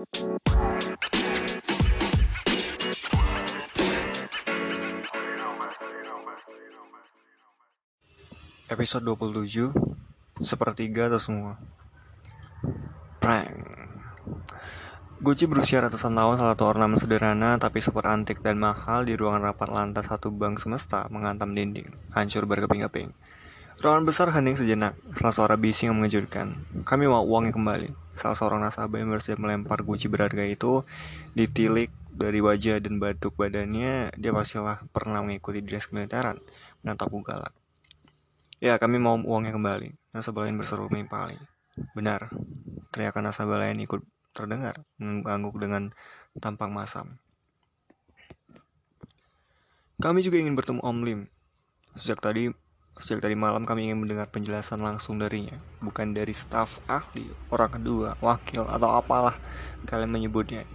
Episode 27 Sepertiga atau semua Prank Gucci berusia ratusan tahun salah satu ornamen sederhana tapi super antik dan mahal di ruangan rapat lantai satu bank semesta menghantam dinding, hancur berkeping-keping. Ruangan besar hening sejenak, salah suara bising yang mengejutkan. Kami mau uangnya kembali. Salah seorang nasabah yang bersiap melempar Gucci berharga itu ditilik dari wajah dan batuk badannya, dia pastilah pernah mengikuti dress militeran, menatapku galak. Ya, kami mau uangnya kembali. Nasabah lain berseru menimpali. Benar, teriakan nasabah lain ikut terdengar, mengangguk dengan tampang masam. Kami juga ingin bertemu Om Lim. Sejak tadi Sejak tadi malam kami ingin mendengar penjelasan langsung darinya, bukan dari staf ahli, orang kedua, wakil, atau apalah kalian menyebutnya.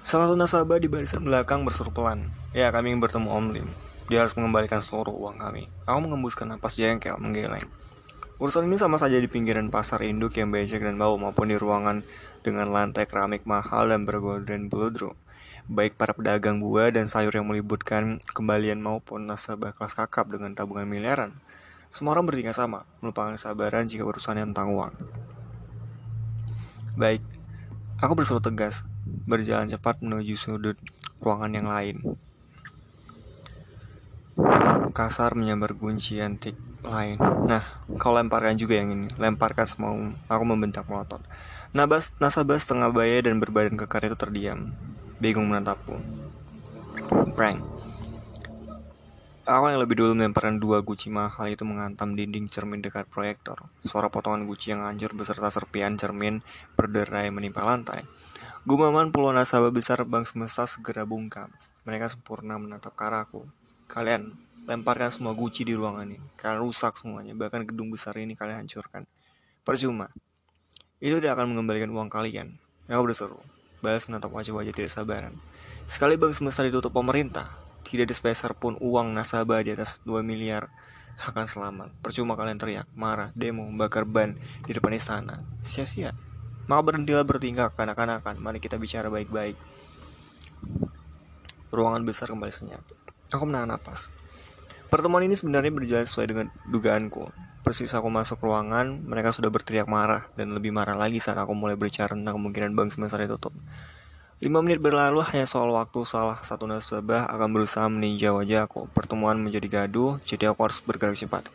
Salah satu nasabah di barisan belakang berseru pelan. Ya, kami ingin bertemu Om Lim. Dia harus mengembalikan seluruh uang kami. Aku mengembuskan napas jengkel, menggeleng. Urusan ini sama saja di pinggiran pasar induk yang becek dan bau maupun di ruangan dengan lantai keramik mahal dan bergolden bludru. Baik para pedagang buah dan sayur yang meliburkan kembalian maupun nasabah kelas kakap dengan tabungan miliaran. Semua orang bertingkah sama, melupakan kesabaran jika urusannya tentang uang. Baik, aku berseru tegas, berjalan cepat menuju sudut ruangan yang lain kasar menyambar kunci antik lain. Nah, kau lemparkan juga yang ini. Lemparkan semua. Aku membentak melotot. Nabas, nasabah setengah baya dan berbadan kekar itu terdiam. Bingung menatapku. Prank. Aku yang lebih dulu melemparkan dua guci mahal itu menghantam dinding cermin dekat proyektor. Suara potongan guci yang hancur beserta serpian cermin berderai menimpa lantai. Gumaman puluhan nasabah besar bank semesta segera bungkam. Mereka sempurna menatap ke arahku. Kalian lemparkan semua guci di ruangan ini. Kalian rusak semuanya, bahkan gedung besar ini kalian hancurkan. Percuma. Itu tidak akan mengembalikan uang kalian. Ya, aku berseru. Balas menatap wajah-wajah tidak sabaran. Sekali bank semesta ditutup pemerintah, tidak ada pun uang nasabah di atas 2 miliar akan selamat. Percuma kalian teriak, marah, demo, membakar ban di depan istana. Sia-sia. Maka berhentilah bertingkah kanak-kanakan. Mari kita bicara baik-baik. Ruangan besar kembali senyap. Aku menahan napas. Pertemuan ini sebenarnya berjalan sesuai dengan dugaanku. Persis aku masuk ruangan, mereka sudah berteriak marah dan lebih marah lagi saat aku mulai berbicara tentang kemungkinan bank semester ditutup. Lima menit berlalu hanya soal waktu salah satu nasabah akan berusaha meninjau wajahku. Pertemuan menjadi gaduh, jadi aku harus bergerak cepat.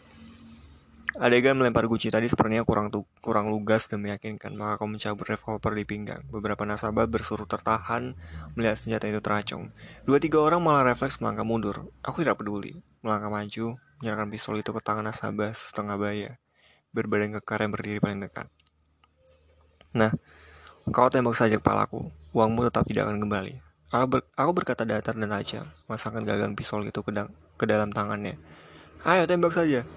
Adegan melempar guci tadi sepertinya kurang tu kurang lugas dan meyakinkan, maka aku mencabut revolver di pinggang. Beberapa nasabah bersuruh tertahan melihat senjata itu teracung. Dua tiga orang malah refleks melangkah mundur. Aku tidak peduli. Melangkah maju, menyerahkan pistol itu ke tangan nasabah setengah baya, berbadan kekar yang berdiri paling dekat. Nah, kau tembak saja kepalaku. Uangmu tetap tidak akan kembali. Aku, ber aku berkata datar dan tajam, masangkan gagang pistol itu ke, ke dalam tangannya. Ayo tembak saja.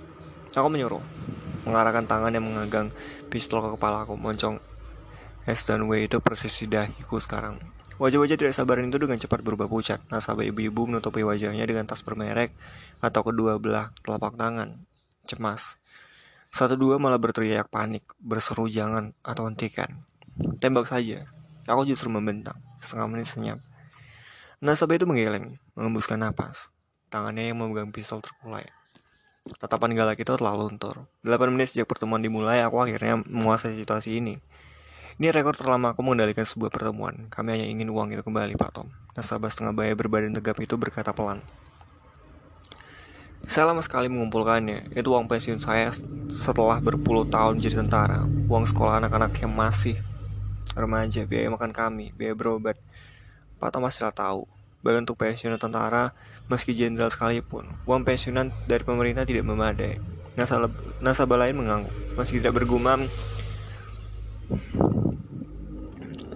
Aku menyuruh, mengarahkan tangan yang mengagang pistol ke kepala aku, moncong S dan W itu persis di dahiku sekarang. Wajah-wajah tidak sabaran itu dengan cepat berubah pucat. Nasabah ibu-ibu menutupi wajahnya dengan tas bermerek atau kedua belah telapak tangan. Cemas. Satu dua malah berteriak panik, berseru jangan atau hentikan. Tembak saja. Aku justru membentang. Setengah menit senyap. Nasabah itu menggeleng, mengembuskan napas. Tangannya yang memegang pistol terkulai. Tatapan galak itu telah luntur. 8 menit sejak pertemuan dimulai, aku akhirnya menguasai situasi ini. Ini rekor terlama aku mengendalikan sebuah pertemuan. Kami hanya ingin uang itu kembali, Pak Tom. Nasabah setengah bayar berbadan tegap itu berkata pelan. Saya lama sekali mengumpulkannya. Itu uang pensiun saya setelah berpuluh tahun jadi tentara. Uang sekolah anak-anak yang masih remaja, biaya makan kami, biaya berobat. Pak Tom masih tahu bahkan untuk pensiunan tentara meski jenderal sekalipun uang pensiunan dari pemerintah tidak memadai nasabah, nasabah lain mengangguk meski tidak bergumam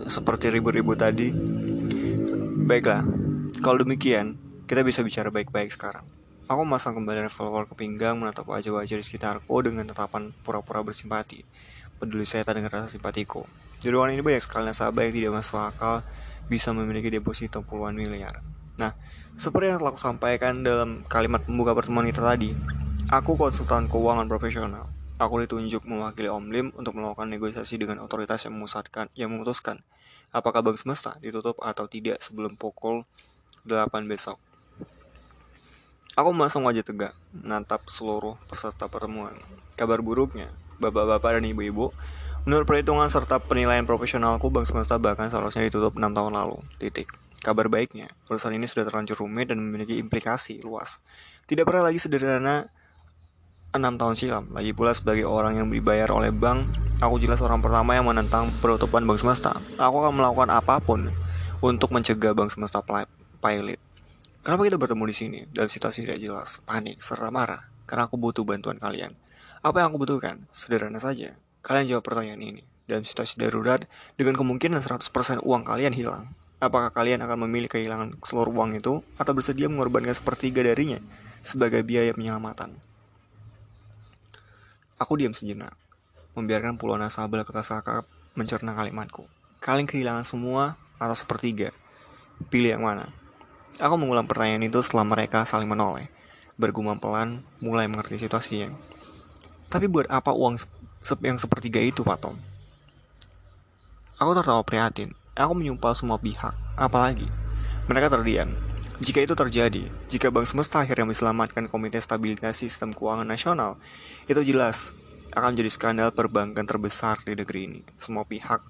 seperti ribut-ribut tadi baiklah kalau demikian kita bisa bicara baik-baik sekarang Aku masang kembali revolver ke pinggang menatap wajah-wajah di sekitarku dengan tatapan pura-pura bersimpati. Peduli saya tak dengan rasa simpatiku. Di ruangan ini banyak sekali nasabah yang tidak masuk akal bisa memiliki deposito puluhan miliar. Nah, seperti yang telah aku sampaikan dalam kalimat pembuka pertemuan kita tadi, aku konsultan keuangan profesional. Aku ditunjuk mewakili Om Lim untuk melakukan negosiasi dengan otoritas yang memusatkan, yang memutuskan Apakah bank semesta ditutup atau tidak sebelum pukul 8 besok? Aku memasang wajah tegak, menatap seluruh peserta pertemuan. Kabar buruknya, bapak-bapak dan ibu-ibu, menurut perhitungan serta penilaian profesionalku, Bank Semesta bahkan seharusnya ditutup 6 tahun lalu. Titik. Kabar baiknya, perusahaan ini sudah terlanjur rumit dan memiliki implikasi luas. Tidak pernah lagi sederhana 6 tahun silam. Lagi pula sebagai orang yang dibayar oleh bank, aku jelas orang pertama yang menentang penutupan Bank Semesta. Aku akan melakukan apa pun untuk mencegah Bank Semesta pilot. Kenapa kita bertemu di sini dalam situasi tidak jelas, panik, serta marah? Karena aku butuh bantuan kalian. Apa yang aku butuhkan? Sederhana saja. Kalian jawab pertanyaan ini. Dalam situasi darurat, dengan kemungkinan 100% uang kalian hilang, apakah kalian akan memilih kehilangan seluruh uang itu atau bersedia mengorbankan sepertiga darinya sebagai biaya penyelamatan? Aku diam sejenak, membiarkan puluhan nasabah kakak mencerna kalimatku. Kalian kehilangan semua atau sepertiga? Pilih yang mana? Aku mengulang pertanyaan itu setelah mereka saling menoleh. Bergumam pelan, mulai mengerti situasinya. Tapi buat apa uang yang sepertiga itu, Pak Tom? Aku tertawa prihatin. Aku menyumpah semua pihak. Apalagi, mereka terdiam. Jika itu terjadi, jika Bank Semesta akhirnya diselamatkan Komite Stabilitas Sistem Keuangan Nasional, itu jelas akan menjadi skandal perbankan terbesar di negeri ini. Semua pihak,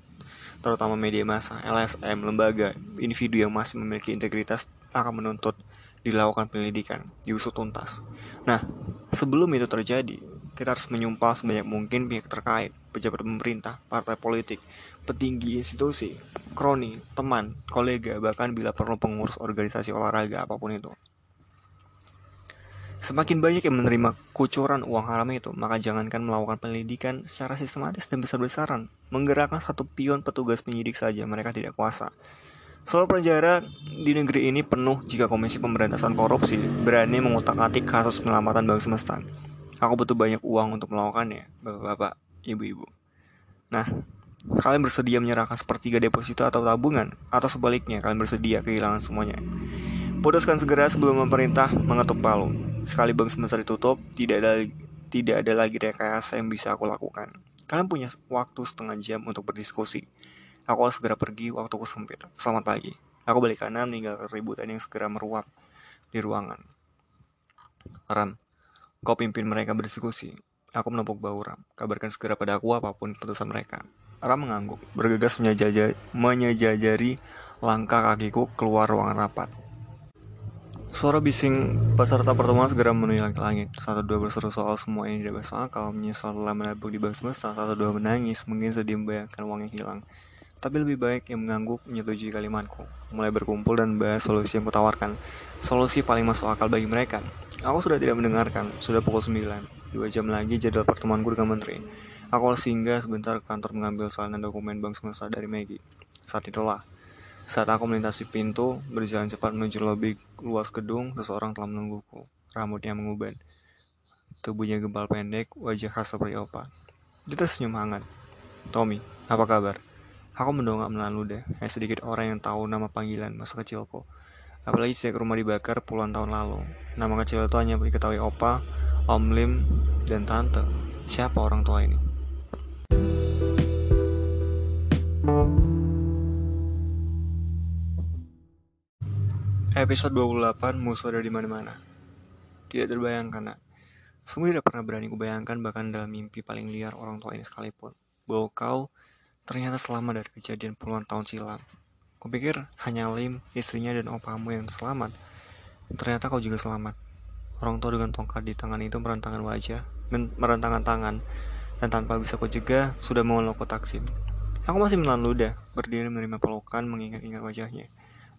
terutama media massa, LSM, lembaga, individu yang masih memiliki integritas akan menuntut dilakukan penyelidikan, diusut tuntas. Nah, sebelum itu terjadi, kita harus menyumpah sebanyak mungkin pihak terkait, pejabat pemerintah, partai politik, petinggi institusi, kroni, teman, kolega, bahkan bila perlu pengurus organisasi olahraga apa pun itu. Semakin banyak yang menerima kucuran uang haram itu, maka jangankan melakukan penyelidikan secara sistematis dan besar-besaran. Menggerakkan satu pion petugas penyidik saja mereka tidak kuasa. Soal penjara di negeri ini penuh jika Komisi Pemberantasan Korupsi berani mengutak-atik kasus penyelamatan Bank Semesta. Aku butuh banyak uang untuk melakukannya, bapak-bapak, ibu-ibu. Nah, kalian bersedia menyerahkan sepertiga deposito atau tabungan, atau sebaliknya kalian bersedia kehilangan semuanya. Putuskan segera sebelum pemerintah mengetuk palu. Sekali Bank Semesta ditutup, tidak ada tidak ada lagi rekayasa yang bisa aku lakukan. Kalian punya waktu setengah jam untuk berdiskusi. Aku harus segera pergi, waktuku sempit. Selamat pagi. Aku balik kanan meninggalkan keributan yang segera meruap di ruangan. Ram, kau pimpin mereka berdiskusi. Aku menepuk bau Ram. Kabarkan segera pada aku apa pun keputusan mereka. Ram mengangguk, bergegas menyejajari langkah kakiku keluar ruangan rapat. Suara bising peserta pertemuan segera memenuhi langit. Satu dua berseru soal semua ini tidak masuk akal. Menyesal telah menabung di bank semesta. Satu dua menangis. Mungkin sedih membayangkan uang yang hilang. Tapi lebih baik yang mengangguk menyetujui kalimatku. Mulai berkumpul dan bahas solusi yang kutawarkan. Solusi paling masuk akal bagi mereka. Aku sudah tidak mendengarkan. Sudah pukul 9. Dua jam lagi jadwal pertemuanku dengan menteri. Aku harus singgah sebentar ke kantor mengambil salinan dokumen bank semesta dari Maggie. Saat itulah, saat aku melintasi pintu, berjalan cepat menuju lobi luas gedung, seseorang telah menungguku. Rambutnya menguban. Tubuhnya gembal pendek, wajah khas seperti opa. Dia tersenyum hangat. Tommy, apa kabar? Aku mendongak menelan ludah, hanya sedikit orang yang tahu nama panggilan masa kecilku. Apalagi saya ke rumah dibakar puluhan tahun lalu. Nama kecil itu hanya diketahui opa, om Lim, dan tante. Siapa orang tua ini? Episode 28 musuh ada di mana-mana. Tidak terbayangkan, nak. Sungguh tidak pernah berani kubayangkan bahkan dalam mimpi paling liar orang tua ini sekalipun. Bahwa kau Ternyata selama dari kejadian puluhan tahun silam. Kupikir hanya Lim, istrinya dan opamu yang selamat. Ternyata kau juga selamat. Orang tua dengan tongkat di tangan itu merentangkan wajah, merentangkan tangan, dan tanpa bisa kujega, sudah meloko taksin. Aku masih menelan ludah, berdiri menerima pelukan, mengingat-ingat wajahnya.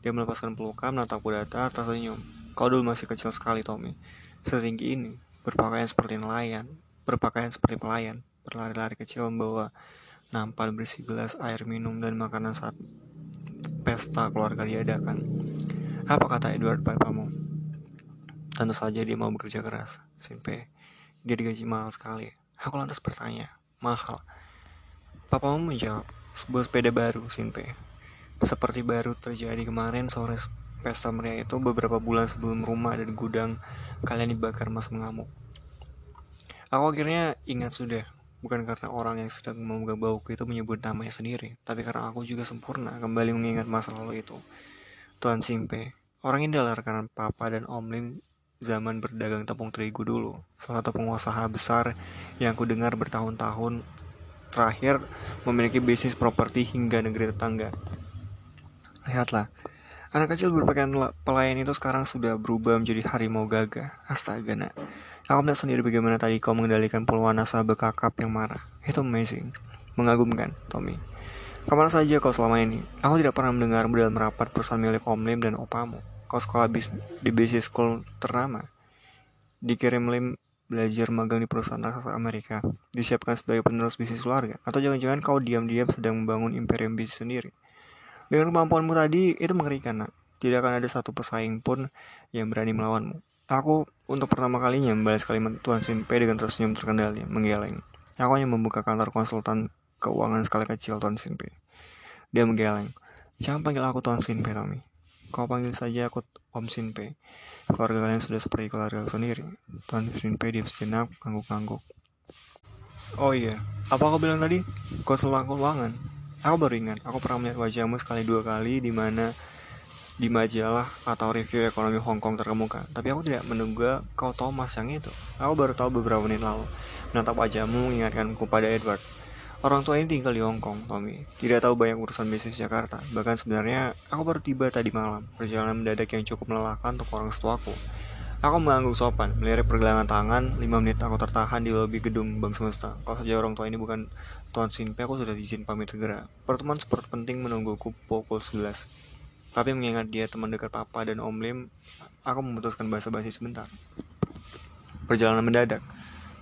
Dia melepaskan pelukan, menatapku datar, tersenyum. Kau dulu masih kecil sekali, Tommy. Setinggi ini, berpakaian seperti nelayan, berpakaian seperti pelayan, berlari-lari kecil membawa nampak bersih gelas air minum dan makanan saat pesta keluarga diadakan. Apa kata Edward papamu? Tentu saja dia mau bekerja keras. Simpe, dia digaji mahal sekali. Aku lantas bertanya, mahal? Papamu menjawab, sebuah sepeda baru, Simpe. Seperti baru terjadi kemarin sore pesta meriah itu beberapa bulan sebelum rumah dan gudang kalian dibakar mas mengamuk. Aku akhirnya ingat sudah Bukan karena orang yang sedang memegang bauku itu menyebut namanya sendiri, tapi karena aku juga sempurna kembali mengingat masa lalu itu. Tuan Simpe, orang adalah rekan papa dan Om Lim zaman berdagang tepung terigu dulu. Salah satu pengusaha besar yang aku dengar bertahun-tahun terakhir memiliki bisnis properti hingga negeri tetangga. Lihatlah, anak kecil berpakaian pelayan itu sekarang sudah berubah menjadi harimau gagah. Astaga, nak. Aku melihat sendiri bagaimana tadi kau mengendalikan puluhan nasabah kakap yang marah. Itu amazing. Mengagumkan, Tommy. Ke mana saja kau selama ini? Aku tidak pernah mendengar dalam merapat perusahaan milik Om Lim dan opamu. Kau sekolah bis di business school ternama. Dikirim Lim belajar magang di perusahaan raksasa Amerika. Disiapkan sebagai penerus bisnis keluarga. Atau jangan-jangan kau diam-diam sedang membangun imperium bisnis sendiri. Dengan kemampuanmu tadi, itu mengerikan, nak. Tidak akan ada satu pesaing pun yang berani melawanmu. Aku untuk pertama kalinya membalas kalimat Tuan Simpe dengan tersenyum terkendali, menggeleng. Aku hanya membuka kantor konsultan keuangan skala kecil Tuan Simpe. Dia menggeleng. Jangan panggil aku Tuan Simpe, Tommy. Kau panggil saja aku Om Simpe. Keluarga kalian sudah seperti keluarga sendiri. Tuan Simpe diam sejenak, ngangguk-ngangguk. Oh iya, apa aku bilang tadi? Konsultan keuangan. Aku baru ingat, aku pernah melihat wajahmu sekali dua kali di mana di majalah atau review ekonomi Hong Kong terkemuka. Tapi aku tidak menunggu kau Thomas yang itu. Aku baru tahu beberapa menit lalu. Menatap wajahmu mengingatkanku pada Edward. Orang tua ini tinggal di Hong Kong, Tommy. Tidak tahu banyak urusan bisnis Jakarta. Bahkan sebenarnya aku baru tiba tadi malam. Perjalanan mendadak yang cukup melelahkan untuk orang setuaku. Aku mengangguk sopan, melirik pergelangan tangan. Lima menit aku tertahan di lobi gedung Bank Semesta. Kalau saja orang tua ini bukan Tuan Sinpe, aku sudah izin pamit segera. Pertemuan seperti penting menungguku pukul 11. Tapi mengingat dia teman dekat papa dan Om Lim, aku memutuskan bahasa basi sebentar. Perjalanan mendadak.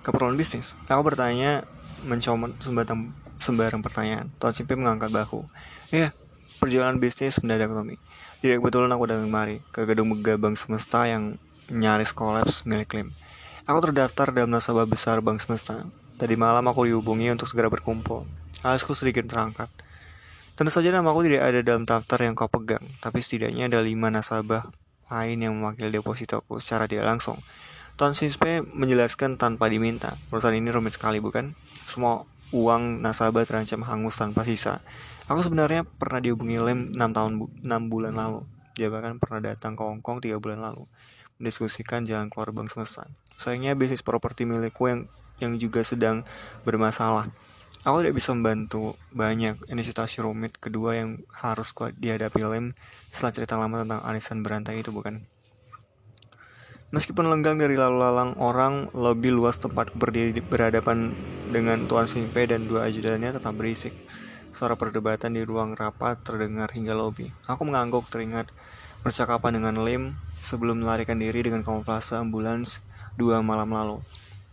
Keperluan bisnis. Aku bertanya, mencoba sembarang, sembarang pertanyaan. Tuan Simpe mengangkat bahu. Ya, perjalanan bisnis mendadak Tommy. Tidak kebetulan aku datang kemari, ke gedung megah Bank Semesta yang nyaris kolaps milik Lim. Aku terdaftar dalam nasabah besar Bank Semesta. Tadi malam aku dihubungi untuk segera berkumpul. Alisku sedikit terangkat. Tentu saja nama aku tidak ada dalam daftar yang kau pegang, tapi setidaknya ada lima nasabah lain yang mewakili depositoku secara tidak langsung. Tuan Sinspe menjelaskan tanpa diminta. Perusahaan ini rumit sekali, bukan? Semua uang nasabah terancam hangus tanpa sisa. Aku sebenarnya pernah dihubungi Lem 6 tahun 6 bulan lalu. Dia bahkan pernah datang ke Hong Kong 3 bulan lalu mendiskusikan jalan keluar bank semesta. Sayangnya bisnis properti milikku yang yang juga sedang bermasalah. Aku tidak bisa membantu banyak. Ini situasi rumit kedua yang harus dihadapi Lem setelah cerita lama tentang arisan berantai itu bukan? Meskipun lenggang dari lalu lalang orang, lebih luas tempat berdiri berhadapan dengan Tuan Simpe dan dua ajudannya tetap berisik. Suara perdebatan di ruang rapat terdengar hingga lobi. Aku mengangguk teringat percakapan dengan Lim sebelum melarikan diri dengan kamuflase ambulans dua malam lalu.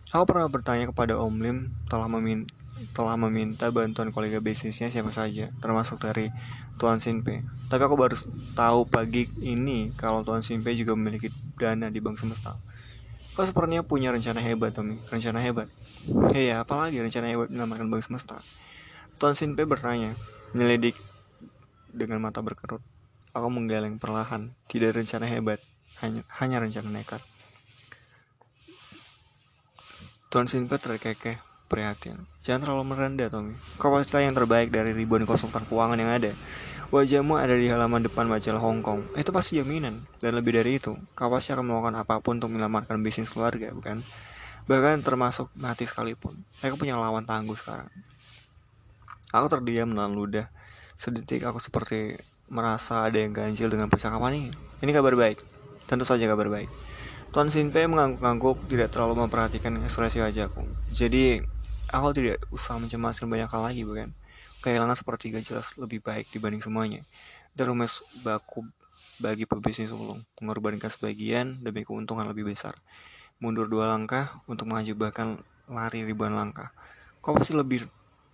Aku pernah bertanya kepada Om Lim telah meminta telah meminta bantuan kolega bisnisnya siapa saja, termasuk dari Tuan Sinpe. Tapi aku baru tahu pagi ini kalau Tuan Sinpe juga memiliki dana di Bank Semesta. Kau sepertinya punya rencana hebat, Tommy. Rencana hebat. Hei, ya, apalagi rencana hebat menyelamatkan Bank Semesta? Tuan Sinpe bertanya, menyelidik dengan mata berkerut. Aku menggeleng perlahan, tidak rencana hebat, hanya, hanya rencana nekat. Tuan Sinpe terkekeh prihatin. Jangan terlalu merendah, Tommy. Kau pasti yang terbaik dari ribuan konsultan keuangan yang ada. Wajahmu ada di halaman depan majalah Hong Kong. Itu pasti jaminan. Dan lebih dari itu, kau pasti akan melakukan apa pun untuk menyelamatkan bisnis keluarga, bukan? Bahkan termasuk mati sekalipun. Aku punya lawan tangguh sekarang. Aku terdiam menelan ludah. Sedetik aku seperti merasa ada yang ganjil dengan percakapan ini. Ini kabar baik. Tentu saja kabar baik. Tuan Sinpe mengangguk-angguk tidak terlalu memperhatikan ekspresi wajahku. Jadi Aku tidak usah mencemaskan banyak hal lagi, bukan? Kehilangan sepertiga jelas lebih baik dibanding semuanya. Dan rumus baku bagi pebisnis ulung, mengorbankan sebagian demi keuntungan lebih besar. Mundur dua langkah untuk maju bahkan lari ribuan langkah. Kau pasti lebih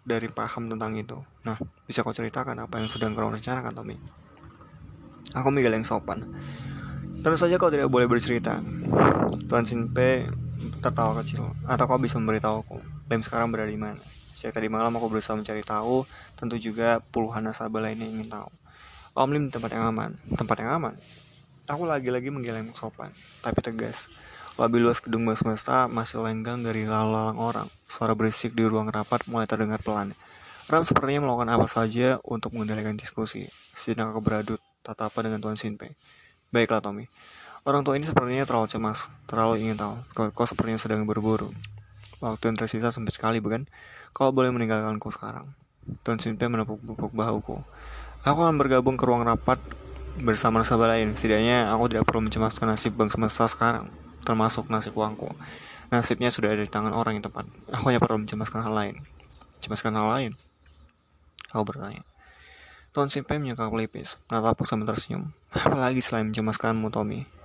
dari paham tentang itu. Nah, bisa kau ceritakan apa yang sedang kau rencanakan, Tommy? Aku Miguel yang sopan. Tentu saja kau tidak boleh bercerita. Tuan Sinpe tertawa kecil. Atau kau bisa memberitahuku Lem sekarang berada di mana. Sejak tadi malam aku berusaha mencari tahu, tentu juga puluhan nasabah lainnya ingin tahu. Om Lim tempat yang aman, tempat yang aman. Aku lagi-lagi menggeleng sopan, tapi tegas. Lebih luas gedung bang semesta masih lenggang dari lalu-lalang orang. Suara berisik di ruang rapat mulai terdengar pelan. Ram sepertinya melakukan apa saja untuk mengendalikan diskusi. Sedang aku beradut, tatapan dengan Tuan Sinpe. Baiklah Tommy, orang tua ini sepertinya terlalu cemas, terlalu ingin tahu. Kau, kau sepertinya sedang berburu. Waktu yang tersisa sempit sekali, bukan? Kau boleh meninggalkanku sekarang. Tuan Sinpe menepuk-nepuk bahuku. Aku akan bergabung ke ruang rapat bersama nasabah lain. Setidaknya aku tidak perlu mencemaskan nasib bank semesta sekarang, termasuk nasib uangku. Nasibnya sudah ada di tangan orang yang tepat. Aku hanya perlu mencemaskan hal lain. Cemaskan hal lain? Aku bertanya. Tuan Simpai menyeka pelipis, menatapku sambil tersenyum. Apalagi selain mencemaskanmu, Tommy.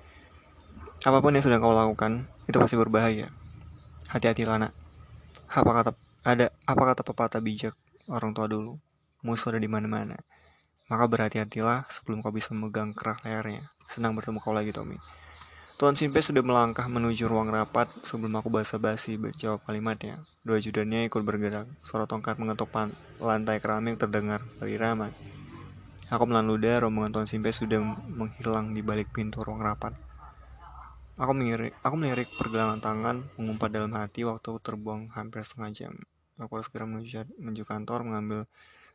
Apa pun yang sudah kau lakukan, itu pasti berbahaya. Hati-hatilah, nak. Apa kata ada apa kata pepatah bijak orang tua dulu? Musuh ada di mana-mana. Maka berhati-hatilah sebelum kau bisa memegang kerah lehernya. Senang bertemu kau lagi, Tommy. Tuan Simpe sudah melangkah menuju ruang rapat sebelum aku basa-basi menjawab kalimatnya. Dua judannya ikut bergerak. Suara tongkat mengetuk lantai keramik terdengar dari ramai. Aku menelan ludah, rombongan Tuan Simpe sudah menghilang di balik pintu ruang rapat. Aku melirik, aku melirik pergelangan tangan mengumpat dalam hati waktu terbuang hampir setengah jam. Aku harus segera menuju, menuju kantor mengambil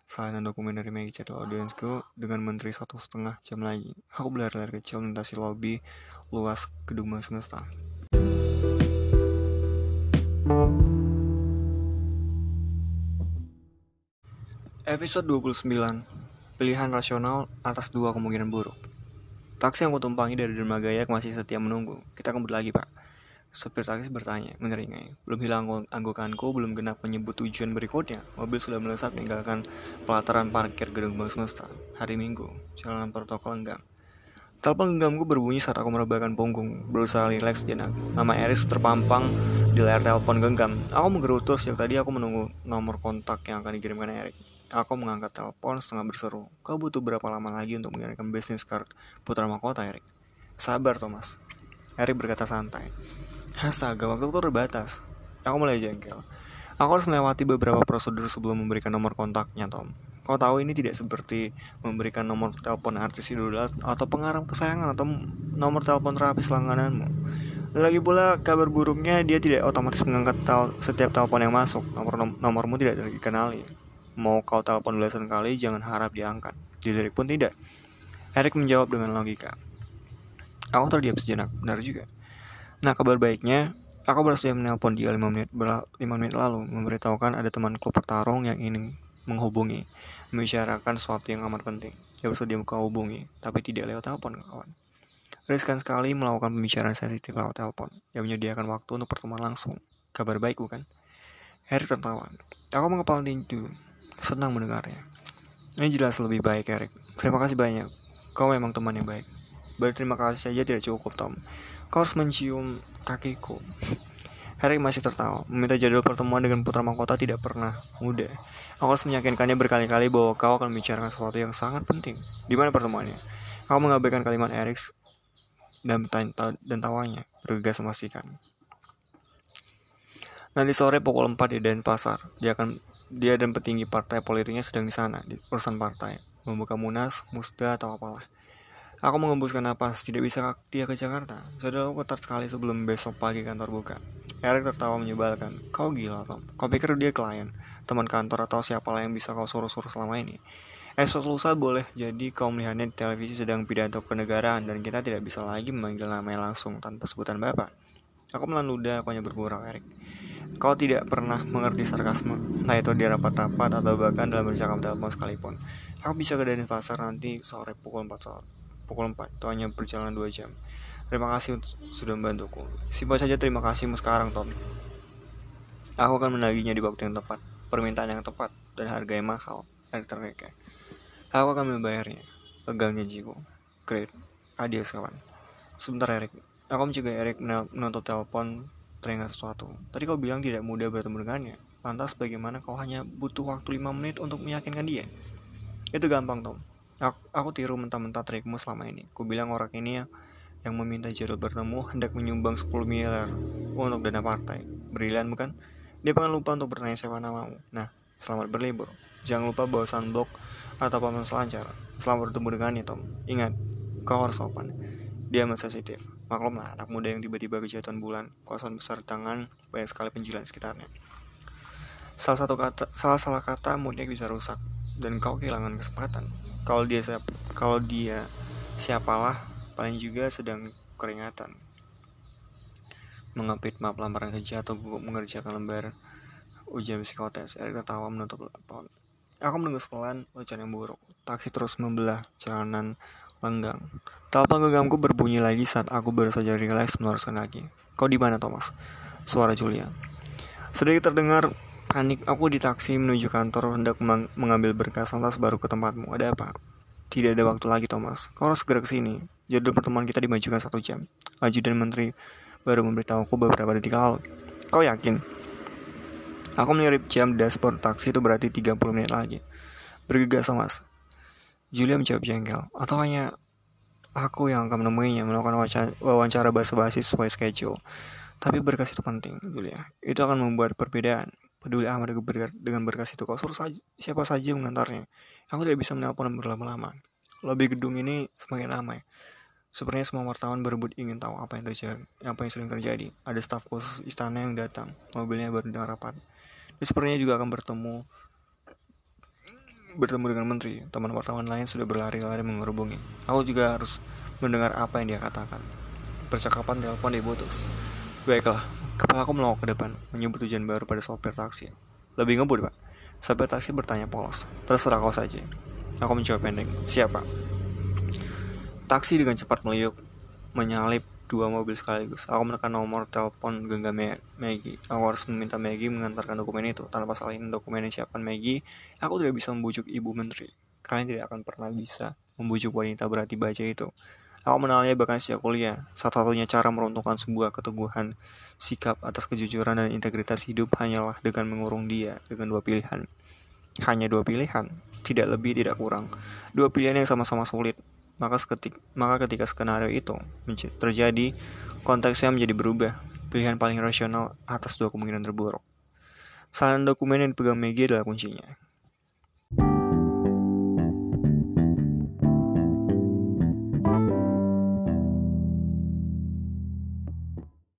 salinan dokumen dari Maggie Chat audiensku dengan menteri satu setengah jam lagi. Aku berlari-lari kecil melintasi lobi luas gedung semesta. Episode 29 Pilihan rasional atas dua kemungkinan buruk. Taksi yang kutumpangi dari Dermaga Yak masih setia menunggu. Kita kembali lagi, Pak. Supir taksi bertanya, mengeringai. Belum hilang anggokanku, belum genap menyebut tujuan berikutnya. Mobil sudah melesat meninggalkan pelataran parkir gedung Bank Semesta. Hari Minggu, jalanan protokol enggang. Telepon genggamku berbunyi saat aku merebahkan punggung, berusaha rileks jenak. Nama Eris terpampang di layar telepon genggam. Aku menggerutu sejak tadi aku menunggu nomor kontak yang akan dikirimkan Erik. Aku mengangkat telepon setengah berseru. Kau butuh berapa lama lagi untuk mengirimkan bisnis card putra mahkota, Erik? Sabar, Thomas. Erik berkata santai. Astaga, waktu itu terbatas. Aku mulai jengkel. Aku harus melewati beberapa prosedur sebelum memberikan nomor kontaknya, Tom. Kau tahu ini tidak seperti memberikan nomor telepon artis idola atau pengarang kesayangan atau nomor telepon terapi selanggananmu. Lagi pula kabar buruknya dia tidak otomatis mengangkat tel setiap telepon yang masuk. Nomor nom nomormu tidak dikenali. Mau kau telepon belasan kali, jangan harap diangkat. Dilirik pun tidak. Erik menjawab dengan logika. Aku terdiam sejenak, benar juga. Nah, kabar baiknya, aku bersedia menelpon dia 5 menit, 5 menit lalu, memberitahukan ada teman klub pertarung yang ingin menghubungi, membicarakan sesuatu yang amat penting. Dia bersedia kau hubungi, tapi tidak lewat telepon, kawan. Riskan sekali melakukan pembicaraan sensitif lewat telepon, yang menyediakan waktu untuk pertemuan langsung. Kabar baik, bukan? Erik tertawa. Aku mengepal tinju, Senang mendengarnya. Ini jelas lebih baik, Eric. Terima kasih banyak. Kau memang teman yang baik. Berterima kasih saja tidak cukup, Tom. Kau harus mencium kakiku. Harry masih tertawa. Meminta jadwal pertemuan dengan putra mahkota tidak pernah mudah. Aku harus meyakinkannya berkali-kali bahwa kau akan membicarakan sesuatu yang sangat penting. Di mana pertemuannya? Aku mengabaikan kalimat Eric dan, dan tawanya. Bergegas memastikan. Nanti sore pukul 4 di Denpasar, dia akan dia dan petinggi partai politiknya sedang di sana, di urusan partai, membuka munas, musda atau apalah. Aku mengembuskan napas, tidak bisa dia ke Jakarta. Saudaraku ketat sekali sebelum besok pagi kantor buka. Erik tertawa menyebalkan. Kau gila, Tom. Kau pikir dia klien, teman kantor atau siapalah yang bisa kau suruh-suruh selama ini? Esok lusa boleh jadi kau melihatnya di televisi sedang pidato kenegaraan dan kita tidak bisa lagi memanggil namanya langsung tanpa sebutan bapak. Aku melan ludah, aku hanya bergurau, Erik. Kau tidak pernah mengerti sarkasme, entah itu di rapat-rapat atau bahkan dalam bercakap telepon sekalipun. Aku bisa ke pasar nanti sore pukul 4 sore. Pukul 4, itu hanya berjalan 2 jam. Terima kasih sudah membantuku. Simpan saja terima kasihmu sekarang, Tom. Aku akan menagihnya di waktu yang tepat, permintaan yang tepat, dan harga yang mahal. Terkekeh. Aku akan membayarnya. Pegangnya Jigo. Great. Adios, kawan. Sebentar, Erik. Aku mencegah Erik menutup telepon teringat sesuatu. Tadi kau bilang tidak mudah bertemu dengannya. Lantas bagaimana kau hanya butuh waktu 5 menit untuk meyakinkan dia? Itu gampang, Tom. Aku, aku tiru mentah-mentah trikmu selama ini. Ku bilang orang ini yang, yang meminta jadwal bertemu hendak menyumbang 10 miliar untuk dana partai. Brilian bukan? Dia pengen lupa untuk bertanya siapa namamu. Nah, selamat berlibur. Jangan lupa bawa sandblok atau paman selancar. Selamat bertemu dengannya, Tom. Ingat, kau harus sopan. Dia sensitif. Maklum lah, anak muda yang tiba-tiba kejatuhan bulan, kuasaan besar tangan, banyak sekali penjilan sekitarnya. Salah satu kata, salah salah kata moodnya bisa rusak dan kau kehilangan kesempatan. Kalau dia siapa, kalau dia siapalah, paling juga sedang keringatan. Mengapit map lamaran kerja atau gugup mengerjakan lembar ujian psikotes. Erik tertawa menutup laptop. Aku menunggu sepelan hujan yang buruk. Taksi terus membelah jalanan lenggang. Telepon genggamku berbunyi lagi saat aku baru saja rileks meluruskan kaki. Kau di mana, Thomas? Suara Julia. Sedikit terdengar panik, aku di taksi menuju kantor hendak mengambil berkas lantas baru ke tempatmu. Ada apa? Tidak ada waktu lagi, Thomas. Kau harus segera ke sini. Jadwal pertemuan kita dimajukan satu jam. Ajudan Menteri baru memberitahuku beberapa detik lalu. Kau yakin? Aku menyerip jam dashboard taksi itu berarti 30 menit lagi. Bergegas, Thomas. Julia menjawab jengkel. Atau hanya aku yang akan menemuinya melakukan wawancara basa-basi sesuai schedule. Tapi berkas itu penting, Julia. Itu akan membuat perbedaan. Peduli amat dengan berkas itu. Kau suruh saja, siapa saja mengantarnya. Aku tidak bisa menelpon berlama-lama. Lobi gedung ini semakin ramai. Sepertinya semua wartawan berebut ingin tahu apa yang terjadi, apa yang sering terjadi. Ada staf khusus istana yang datang, mobilnya baru rapat. Dia sepertinya juga akan bertemu bertemu dengan menteri, teman wartawan lain sudah berlari-lari menghubungi. Aku juga harus mendengar apa yang dia katakan. Percakapan telepon diputus. Baiklah, kepala aku melongo ke depan, menyebut tujuan baru pada sopir taksi. Lebih ngebut, Pak. Sopir taksi bertanya polos. Terserah kau saja. Aku menjawab pendek. Siapa? Taksi dengan cepat meliuk, menyalip dua mobil sekaligus. Aku menekan nomor telepon genggam Maggie. Aku harus meminta Maggie mengantarkan dokumen itu. Tanpa salin dokumen yang siapkan Maggie, aku tidak bisa membujuk ibu menteri. Kalian tidak akan pernah bisa membujuk wanita berarti baja itu. Aku mengenalnya bahkan sejak kuliah. Satu-satunya cara meruntuhkan sebuah keteguhan sikap atas kejujuran dan integritas hidup hanyalah dengan mengurung dia dengan dua pilihan. Hanya dua pilihan, tidak lebih tidak kurang. Dua pilihan yang sama-sama sulit, maka ketik maka ketika skenario itu terjadi konteksnya menjadi berubah. Pilihan paling rasional atas dua kemungkinan terburuk. Salah dokumen yang dipegang Maggie adalah kuncinya